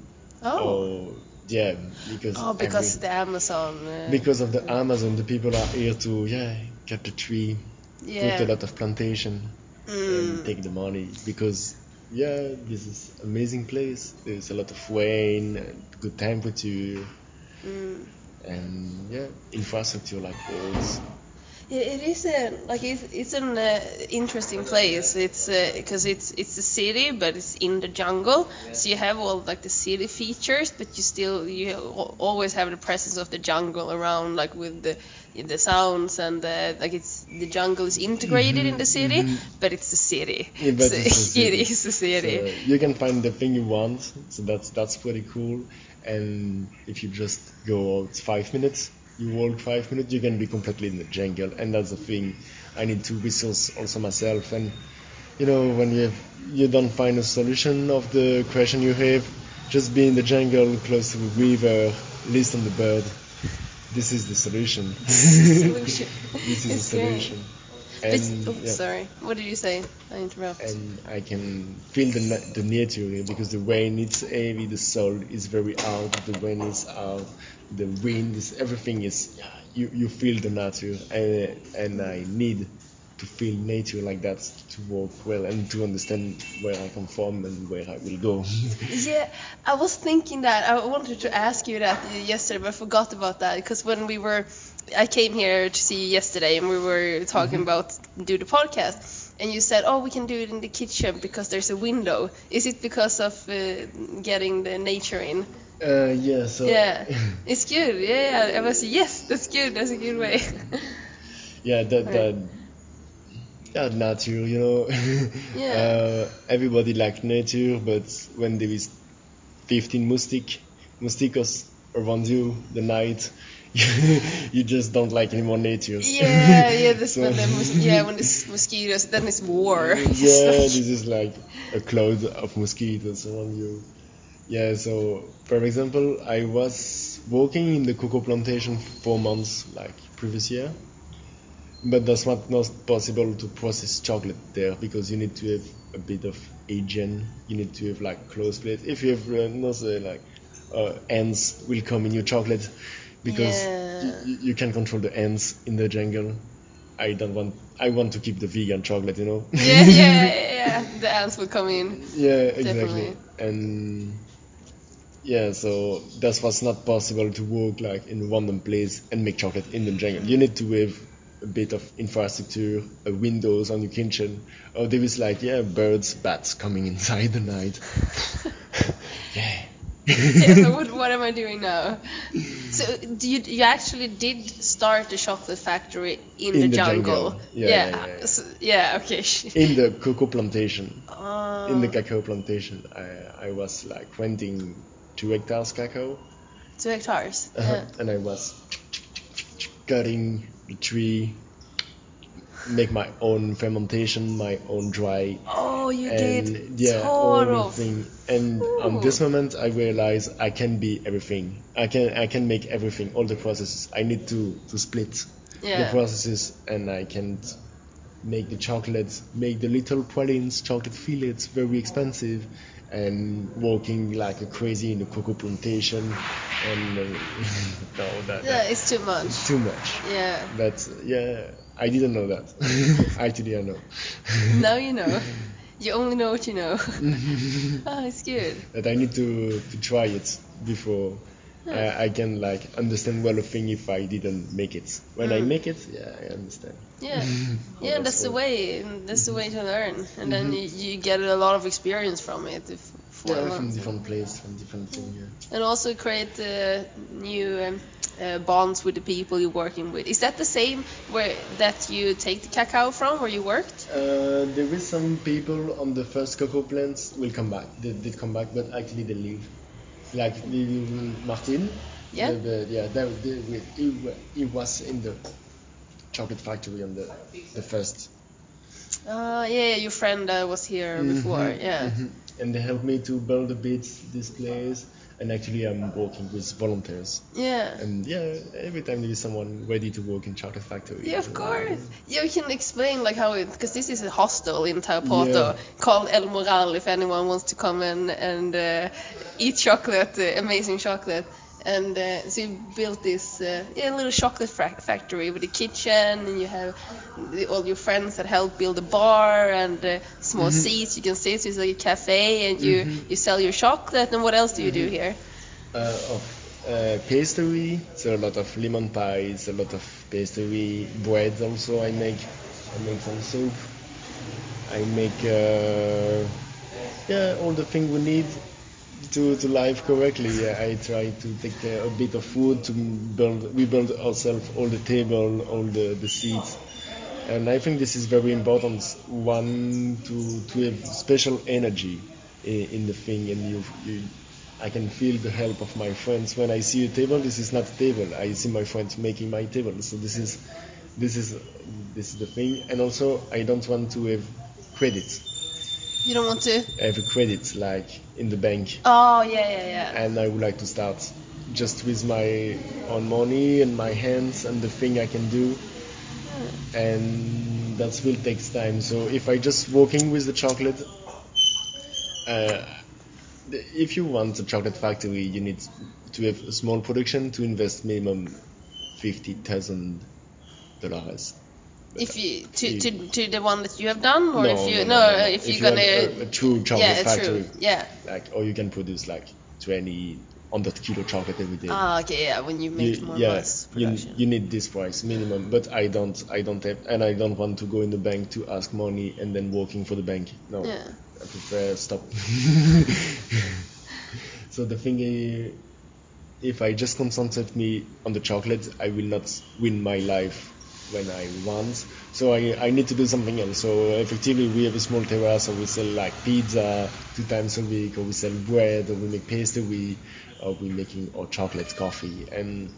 Oh. Or- yeah, because Oh, because every- the Amazon. Uh, because of the Amazon, the people are here to yeah cut the tree, yeah. put a lot of plantation, Mm. and take the money because yeah, this is amazing place. There's a lot of rain, and good temperature, Mm. and yeah, infrastructure like roads. Yeah, it is a like it's, it's an uh, interesting place. It's because it's it's a city, but it's in the jungle. So you have all like the city features, but you still you always have the presence of the jungle around, like with the the sounds and the like. It's the jungle is integrated in the city, but it's a city. Mm-hmm, Yeah, but So it's a city. It is a city. So you can find the thing you want, so that's that's pretty cool. And if you just go out five minutes, you walk five minutes, you can be completely in the jungle, and that's the thing. I need to resource also myself, and you know when you have, you don't find a solution of the question you have, just be in the jungle, close to the river, listen to the bird. This is the solution. Solution. this is the It's great. solution. But, And, oh, yeah sorry. What did you say? I interrupt. and I can feel the the nature here because the rain is heavy, the soil is very out, the wind is out, the wind is everything is you you feel the nature and and I need to feel nature like that to work well and to understand where I come from and where I will go. Yeah, I was thinking that. I wanted to ask you that yesterday, but I forgot about that because when we were, I came here to see you yesterday, and we were talking Mm-hmm. about do the podcast, and you said, "Oh, we can do it in the kitchen because there's a window." Is it because of uh, getting the nature in? uh, yeah, so Yeah, it's good. Yeah, I was yes, that's good. That's a good way. yeah that that yeah nature you know Yeah. uh, everybody like nature but when there is 15 moustic mosquitoes around you the night you just don't like any more nature yeah, yeah. That's So- when the mos- yeah when it's mosquitoes, then it's war. yeah this is like a cloud of mosquitoes around you yeah so for example i was working in the cocoa plantation for four months like previous year but that's not, not possible to process chocolate there because you need to have a bit of agent you need to have like close plate if you have uh, no say like uh, ants will come in your chocolate because Yeah. you, you- you can control the ants in the jungle i don't want i want to keep the vegan chocolate you know yeah, yeah, yeah, yeah. The ants will come in. yeah, exactly. Definitely. And yeah, so that was not possible to work like in random place and make chocolate in the jungle. You need to have a bit of infrastructure, uh, windows on your kitchen. Or there is like yeah, birds, bats coming inside the night. yeah. yeah, so what, what am I doing now? So do you you actually did start the chocolate factory in, In the, the jungle? jungle. Yeah, yeah, yeah, yeah. so- yeah, okay. in the cocoa plantation, Uh, in the cacao plantation, I I was like renting two hectares cacao. two hectares. Uh-huh. Yeah. and I was cutting tree, make my own fermentation, my own dry, Oh, you and did yeah, everything. And on this moment, I realized I can be everything. I can I can make everything, all the processes. I need to to split the processes, and I can make the chocolates, make the little pralines, chocolate fillets, very expensive, and working like a crazy in the cocoa plantation, and uh, no, that, Yeah, it's too much. too much. Yeah. That's yeah, I didn't know that. I know. Now you know. You only know what you know. oh, it's good. But I need to to try it before. I, I can like understand well a thing if I didn't make it. When I Mm. make it, yeah, I understand. Yeah. Yeah, that's that's the way. That's the way to learn, and then you, you get a lot of experience from it. If four Yeah, from different place, from different thing. Yeah. and also create uh, new um, uh, bonds with the people you're working with. Is that the same where that you take the cacao from where you worked? Uh, there is some people on the first cocoa plants will come back. They did come back, but actually they leave. Like Martin. Yeah. The, the, yeah. We- he, he was in the chocolate factory on the the first. Uh, yeah, your friend uh, was here before. Mhm, Yeah. mhm. and they helped me to build a bit this place. And actually, I'm working with volunteers. Yeah. And yeah, every time there is someone ready to work in chocolate factory. Yeah, of course. Yeah, we can explain like how it because this is a hostel in Tarapoto Yeah. called El Moral. If anyone wants to come in and uh, eat chocolate, uh, amazing chocolate. And uh, so you built this uh, yeah little chocolate factory with a kitchen, and you have the, all your friends that help build a bar and uh, small Mm-hmm. seats you can sit. So it's like a cafe, and you you sell your chocolate. And what else do you Mm-hmm. do here? uh, of uh, pastry. So a lot of lemon pies, a lot of pastry, bread also. I make I make some soup. I make uh, yeah all the things we need to to live correctly. I try to take a bit of food to build. We build ourselves all the table, all the the seats. And I think this is very important. One to to have special energy in, in the thing, and you, you I can feel the help of my friends when I see a table. This is not a table. I see my friends making my table. So this is this is this is the thing. And also I don't want to have credit. You don't want to? I have a credit like in the bank, Oh yeah yeah yeah. and I would like to start just with my own money and my hands and the thing I can do and that will take time. So if I just working with the chocolate, uh, if you want a chocolate factory, you need to have a small production to invest minimum fifty thousand dollars. If you to, to to the one that you have done, or No, if you no, no, no, if you're If you want gonna a- a true chocolate yeah, factory. true yeah. Like, or you can produce like 20, 100 kilo chocolate every day. Ah okay yeah when you make you, more yeah, mass you, you need this price minimum, but I don't, I don't have, and I don't want to go in the bank to ask money and then working for the bank. No, Yeah. I prefer stop. so the thing is, if I just concentrate me on the chocolate, I will not win my life when I want. So I, I need to do something else. So effectively, we have a small terrace, so we sell like pizza two times a week, or we sell bread, or we make pastry, we or we making or chocolate coffee, and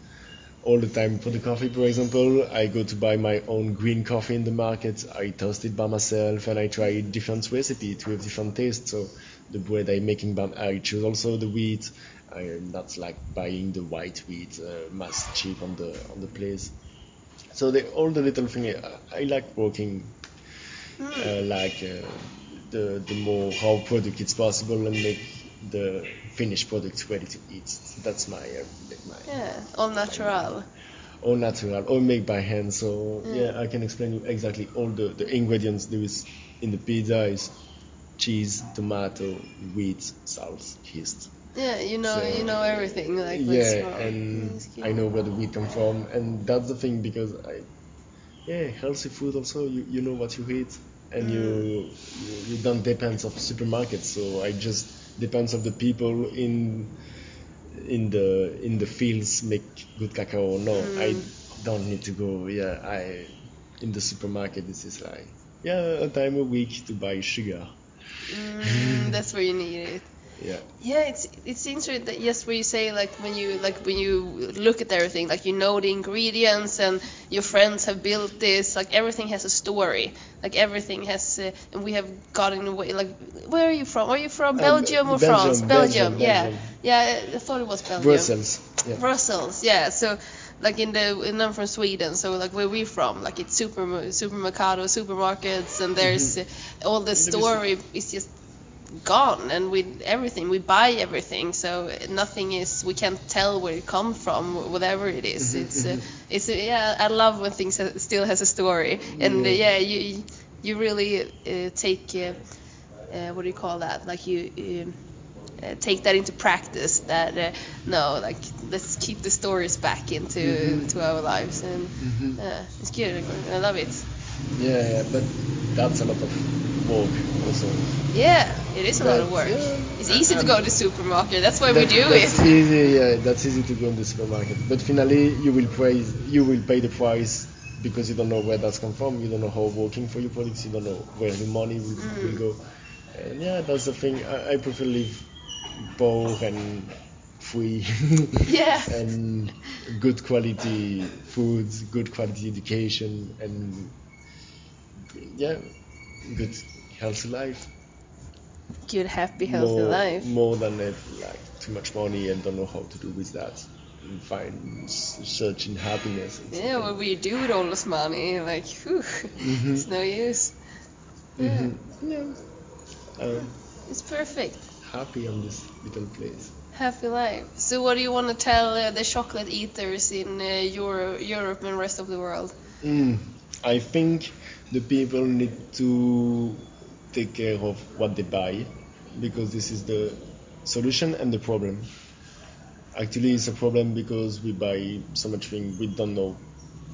all the time for the coffee, for example, I go to buy my own green coffee in the market. I toast it by myself, and I try different recipes to have different tastes. So the bread I'm making, I choose also the wheat. I am not like buying the white wheat, uh, mass cheap on the on the place. So the, all the little thing, I, I like working uh, like uh, the the more how product it's possible and make the finished product ready to eat. So that's my uh, my yeah, all natural. all natural, all made by hand. So yeah, I can explain you exactly all the, the ingredients there is in the pizza is cheese, tomato, wheat, salt, yeast. Yeah, you know So, you know everything like yeah, and I know where the wheat come from, and that's the thing because I, yeah, healthy food also you, you know what you eat, and you, you you don't depend of supermarkets. So I just depends of the people in in the in the fields make good cacao. No, I don't need to go. Yeah, I in the supermarket. This is like yeah, a time a week to buy sugar. Mm, that's where you need it. Yeah. Yeah, it's it's interesting that yes, where you say like when you like when you look at everything, like you know the ingredients and your friends have built this, like everything has a story, like everything has, uh, and we have gotten away. Like, where are you from? Are you from Um, Belgium or Belgium, France? Belgium, yeah, Belgium. yeah. I thought it was Belgium. Brussels. Yeah. Brussels, yeah. So, like in the, and I'm from Sweden, so like where we're from, like it's super supermercado, supermarkets, and there's uh, all the story is just gone, and with everything we buy everything, so nothing is we can't tell where it come from, whatever it is. It's uh, it's uh, yeah, I love when things ha- still has a story, and uh, yeah, you you really uh, take uh, uh, what do you call that? Like you. Um, uh, take that into practice that uh, no like let's keep the stories back into to our lives and uh, it's good I love it Yeah, yeah, but that's a lot of work also. yeah it is a lot of work yeah, it's easy to go to the supermarket that's why we That- do that's it easy. Yeah, that's easy to go in the supermarket. But finally, you will you will pay the price because you don't know where that's come from. You don't know how working for your products. You don't know where the money will, Mm. will go. And yeah, that's the thing. I, I prefer live poor and free. Yeah. and good quality foods, good quality education, and yeah, good healthy life. good, happy, healthy more, life. more than have like too much money and don't know how to do with that. And find searching happiness. Yeah, what will you do with all this money? Like, whew, Mhm. it's no use. Yeah, Mhm. Yeah. Um, it's perfect. happy on this little place. Happy life. So, what do you want to tell uh, the chocolate eaters in uh, Euro- Europe and rest of the world? Mm, I think the people need to take care of what they buy because this is the solution and the problem. Actually, it's a problem because we buy so much things we don't know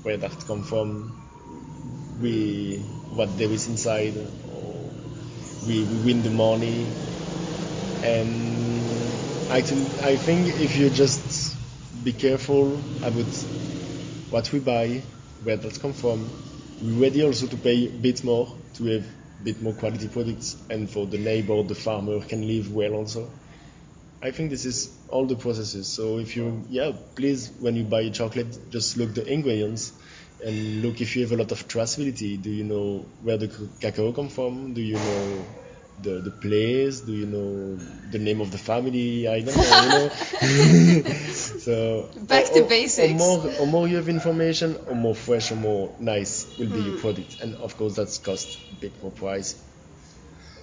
where that come from, we what there is inside, or we, we win the money, and actually, I think if you just be careful about what we buy, where that come from. We're ready also to pay a bit more to have bit more quality products and for the neighbor, the farmer can live well also. I think this is all the processes. So if you, yeah, please, when you buy chocolate, just look the ingredients and look if you have a lot of traceability. Do you know where the cacao come from? Do you know the, the place? Do you know the name of the family? I don't know, you know. so uh, Back to or- or- basics. Or more, or more you have information, or more fresh or more nice will be your hmm. product. And of course, that's cost a bit more price.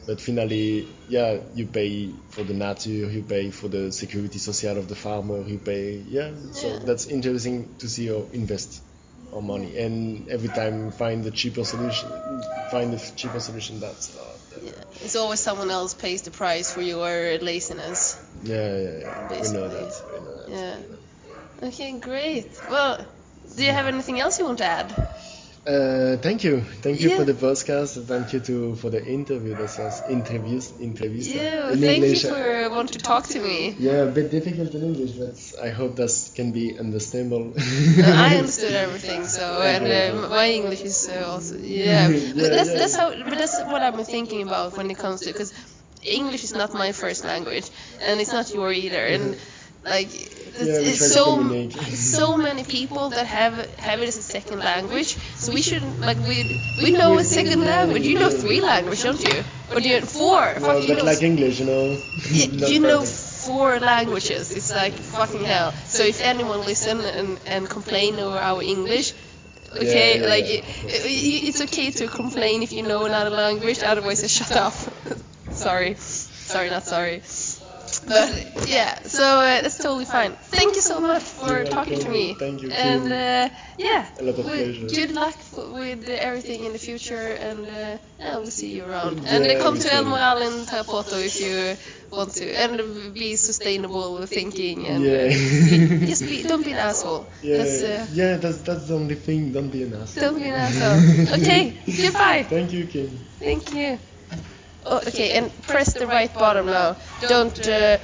But finally, yeah, you pay for the nature, you pay for the security social of the farmer, you pay, yeah. So Yeah. that's interesting to see or invest our money, and every time find the cheaper solution, find the cheaper solution. That's uh, the- Yeah. It's always someone else pays the price for your laziness. yeah, yeah, yeah. We know that. We know that. Yeah. Okay, great. Well, do you have anything else you want to add? Uh, thank you, thank you Yeah. for the podcast. and Thank you to for the interview. That was interviews, interviews. Yeah, in thank English. you uh, for wanting to talk to me. Yeah, a bit difficult in English, but I hope that can be understandable. I understood everything, so and uh, my English is uh, also yeah. But that's that's how. But that's what I'm thinking about when it comes to because English is not my first language, and it's not your either, and like it's, Yeah, it's so so many people that have have it as a second language. So we shouldn't like we we know a second language. You know three languages, don't you? Or do you four? Well, Fuck, you but know like English, you know. You know four languages. It's like fucking hell. So if anyone listen and, and complain over our English, okay, Yeah, yeah, like yeah, it, it- it's okay to complain if you know another language. Otherwise, just shut up. sorry, sorry, not sorry. But yeah, so uh, that's totally fine. Thank you so much for talking to me. Thank you, And uh, yeah, A lot of pleasure. good luck with everything in the future, and uh, yeah, we'll see you around. And uh, come to see. El Moral in Tarapoto if you want to, and be sustainable thinking, and uh, Yeah. be, just be, don't be an asshole. Yeah, That's, uh, yeah, that's that's the only thing. Don't be an asshole. don't be an asshole. Okay, goodbye. Thank you, Kim. Thank you. Oh, okay, and press the right button now. Don't uh,